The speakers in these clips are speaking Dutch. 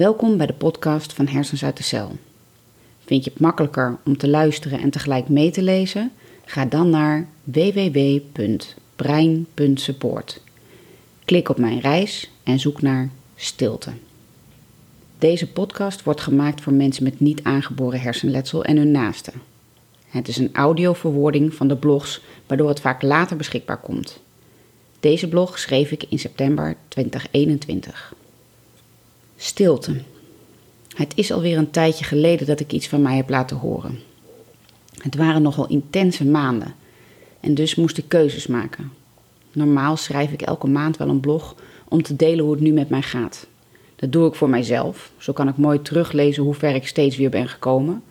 Welkom bij de podcast van Hersens uit de Cel. Vind je het makkelijker om te luisteren en tegelijk mee te lezen? Ga dan naar www.brein.support. Klik op mijn reis en zoek naar stilte. Deze podcast wordt gemaakt voor mensen met niet aangeboren hersenletsel en hun naasten. Het is een audioverwoording van de blogs, waardoor het vaak later beschikbaar komt. Deze blog schreef ik in september 2021. Stilte. Het is alweer een tijdje geleden dat ik iets van mij heb laten horen. Het waren nogal intense maanden en dus moest ik keuzes maken. Normaal schrijf ik elke maand wel een blog om te delen hoe het nu met mij gaat. Dat doe ik voor mijzelf, zo kan ik mooi teruglezen hoe ver ik steeds weer ben gekomen,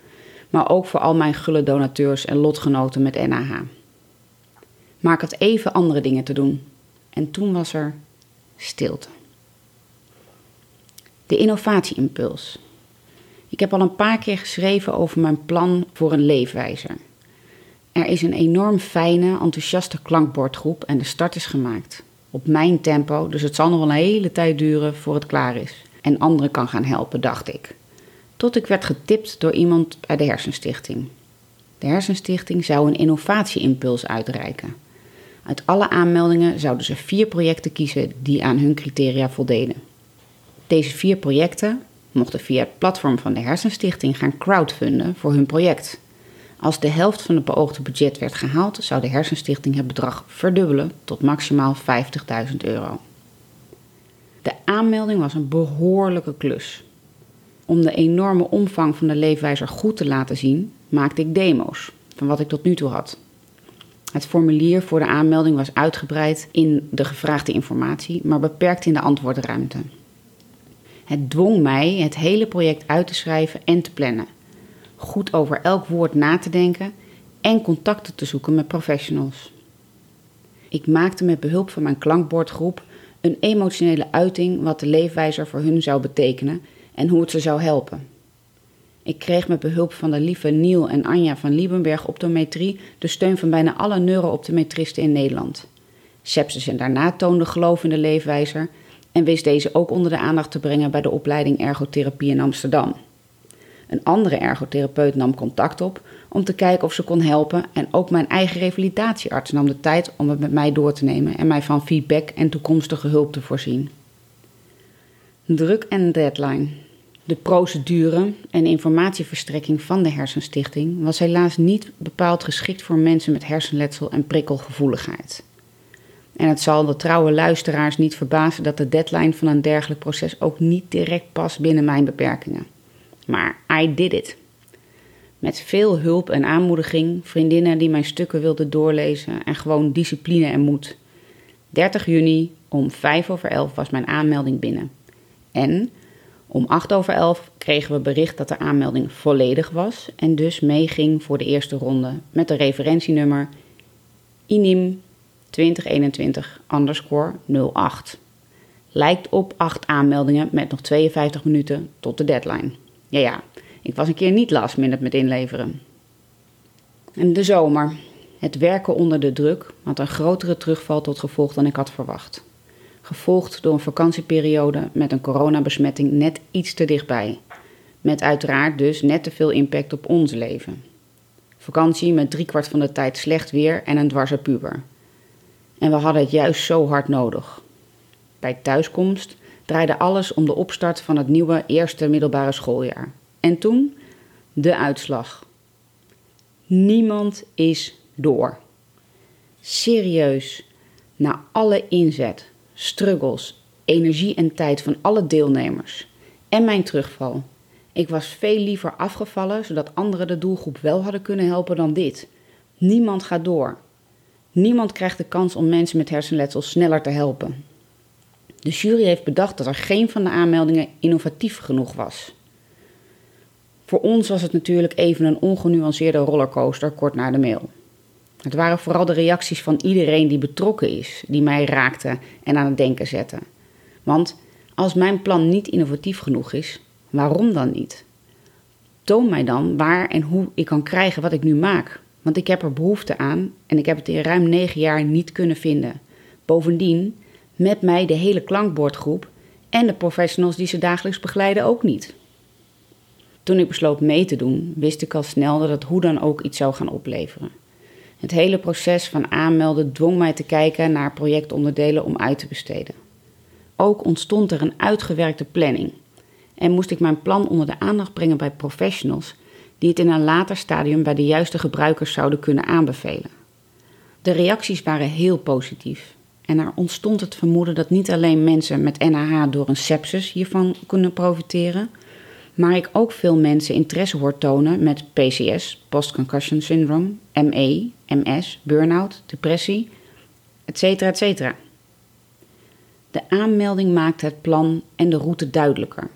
maar ook voor al mijn gulle donateurs en lotgenoten met NAH. Maar ik had even andere dingen te doen en toen was er stilte. De innovatieimpuls. Ik heb al een paar keer geschreven over mijn plan voor een leefwijzer. Er is een enorm fijne, enthousiaste klankbordgroep en de start is gemaakt. Op mijn tempo, dus het zal nog wel een hele tijd duren voor het klaar is. En anderen kan gaan helpen, dacht ik. Tot ik werd getipt door iemand bij de Hersenstichting. De Hersenstichting zou een innovatieimpuls uitreiken. Uit alle aanmeldingen zouden ze vier projecten kiezen die aan hun criteria voldeden. Deze vier projecten mochten via het platform van de Hersenstichting gaan crowdfunden voor hun project. Als de helft van het beoogde budget werd gehaald, zou de Hersenstichting het bedrag verdubbelen tot maximaal 50.000 euro. De aanmelding was een behoorlijke klus. Om de enorme omvang van de leefwijzer goed te laten zien, maakte ik demo's van wat ik tot nu toe had. Het formulier voor de aanmelding was uitgebreid in de gevraagde informatie, maar beperkt in de antwoordruimte. Het dwong mij het hele project uit te schrijven en te plannen. Goed over elk woord na te denken en contacten te zoeken met professionals. Ik maakte met behulp van mijn klankbordgroep een emotionele uiting wat de leefwijzer voor hun zou betekenen en hoe het ze zou helpen. Ik kreeg met behulp van de lieve Niel en Anja van Liebenberg optometrie de steun van bijna alle neurooptometristen in Nederland. Sepsis en daarna toonde geloof in de leefwijzer en wist deze ook onder de aandacht te brengen bij de opleiding ergotherapie in Amsterdam. Een andere ergotherapeut nam contact op om te kijken of ze kon helpen en ook mijn eigen revalidatiearts nam de tijd om het met mij door te nemen en mij van feedback en toekomstige hulp te voorzien. Druk en deadline. De procedure en informatieverstrekking van de Hersenstichting was helaas niet bepaald geschikt voor mensen met hersenletsel en prikkelgevoeligheid. En het zal de trouwe luisteraars niet verbazen dat de deadline van een dergelijk proces ook niet direct past binnen mijn beperkingen. Maar I did it. Met veel hulp en aanmoediging, vriendinnen die mijn stukken wilden doorlezen en gewoon discipline en moed. 30 juni om 5 over 11 was mijn aanmelding binnen. En om 8 over 11 kregen we bericht dat de aanmelding volledig was en dus meeging voor de eerste ronde met een referentienummer INIM 2021 underscore 08. Lijkt op 8 aanmeldingen met nog 52 minuten tot de deadline. Ja, ja, ik was een keer niet last minute met inleveren. En de zomer. Het werken onder de druk had een grotere terugval tot gevolg dan ik had verwacht. Gevolgd door een vakantieperiode met een coronabesmetting net iets te dichtbij. Met uiteraard dus net te veel impact op ons leven. Vakantie met driekwart van de tijd slecht weer en een dwarse puber. En we hadden het juist zo hard nodig. Bij thuiskomst draaide alles om de opstart van het nieuwe eerste middelbare schooljaar. En toen de uitslag. Niemand is door. Serieus, na alle inzet, struggles, energie en tijd van alle deelnemers en mijn terugval. Ik was veel liever afgevallen zodat anderen de doelgroep wel hadden kunnen helpen dan dit. Niemand gaat door. Niemand krijgt de kans om mensen met hersenletsel sneller te helpen. De jury heeft bedacht dat er geen van de aanmeldingen innovatief genoeg was. Voor ons was het natuurlijk even een ongenuanceerde rollercoaster kort na de mail. Het waren vooral de reacties van iedereen die betrokken is, die mij raakten en aan het denken zetten. Want als mijn plan niet innovatief genoeg is, waarom dan niet? Toon mij dan waar en hoe ik kan krijgen wat ik nu maak. Want ik heb er behoefte aan en ik heb het in ruim negen jaar niet kunnen vinden. Bovendien, met mij de hele klankbordgroep En de professionals die ze dagelijks begeleiden ook niet. Toen ik besloot mee te doen, wist ik al snel dat het hoe dan ook iets zou gaan opleveren. Het hele proces van aanmelden dwong mij te kijken naar projectonderdelen om uit te besteden. Ook ontstond er een uitgewerkte planning en moest ik mijn plan onder de aandacht brengen bij professionals die het in een later stadium bij de juiste gebruikers zouden kunnen aanbevelen. De reacties waren heel positief en er ontstond het vermoeden dat niet alleen mensen met NAH door een sepsis hiervan kunnen profiteren, maar ik ook veel mensen interesse hoor tonen met PCS, post-concussion syndrome, ME, MS, burn-out, depressie, etc. etc. De aanmelding maakt het plan en de route duidelijker.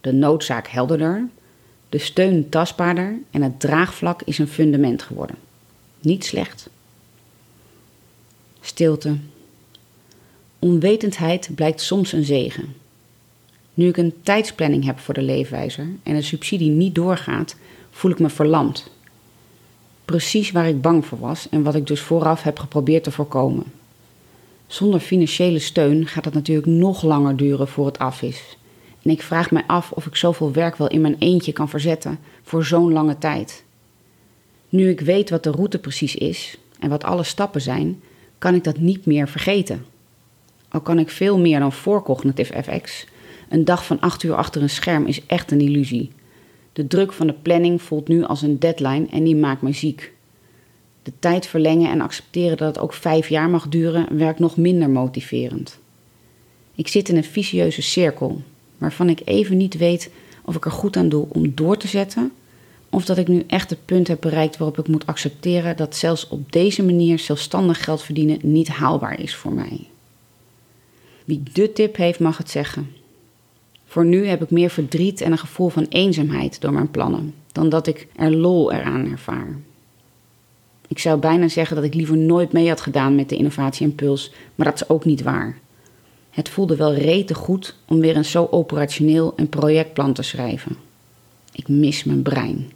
De noodzaak helderder, de steun tastbaarder en het draagvlak is een fundament geworden. Niet slecht. Stilte. Onwetendheid blijkt soms een zegen. Nu ik een tijdsplanning heb voor de leefwijzer en de subsidie niet doorgaat, voel ik me verlamd. Precies waar ik bang voor was en wat ik dus vooraf heb geprobeerd te voorkomen. Zonder financiële steun gaat het natuurlijk nog langer duren voor het af is. En ik vraag me af of ik zoveel werk wel in mijn eentje kan verzetten voor zo'n lange tijd. Nu ik weet wat de route precies is en wat alle stappen zijn, kan ik dat niet meer vergeten. Al kan ik veel meer dan voor Cognitive FX. Een dag van acht uur achter een scherm is echt een illusie. De druk van de planning voelt nu als een deadline en die maakt me ziek. De tijd verlengen en accepteren dat het ook vijf jaar mag duren werkt nog minder motiverend. Ik zit in een vicieuze cirkel, waarvan ik even niet weet of ik er goed aan doe om door te zetten, of dat ik nu echt het punt heb bereikt waarop ik moet accepteren dat zelfs op deze manier zelfstandig geld verdienen niet haalbaar is voor mij. Wie de tip heeft, mag het zeggen. Voor nu heb ik meer verdriet en een gevoel van eenzaamheid door mijn plannen, dan dat ik er lol eraan ervaar. Ik zou bijna zeggen dat ik liever nooit mee had gedaan met de innovatieimpuls, maar dat is ook niet waar. Het voelde wel rete goed om weer een zo operationeel en projectplan te schrijven. Ik mis mijn brein.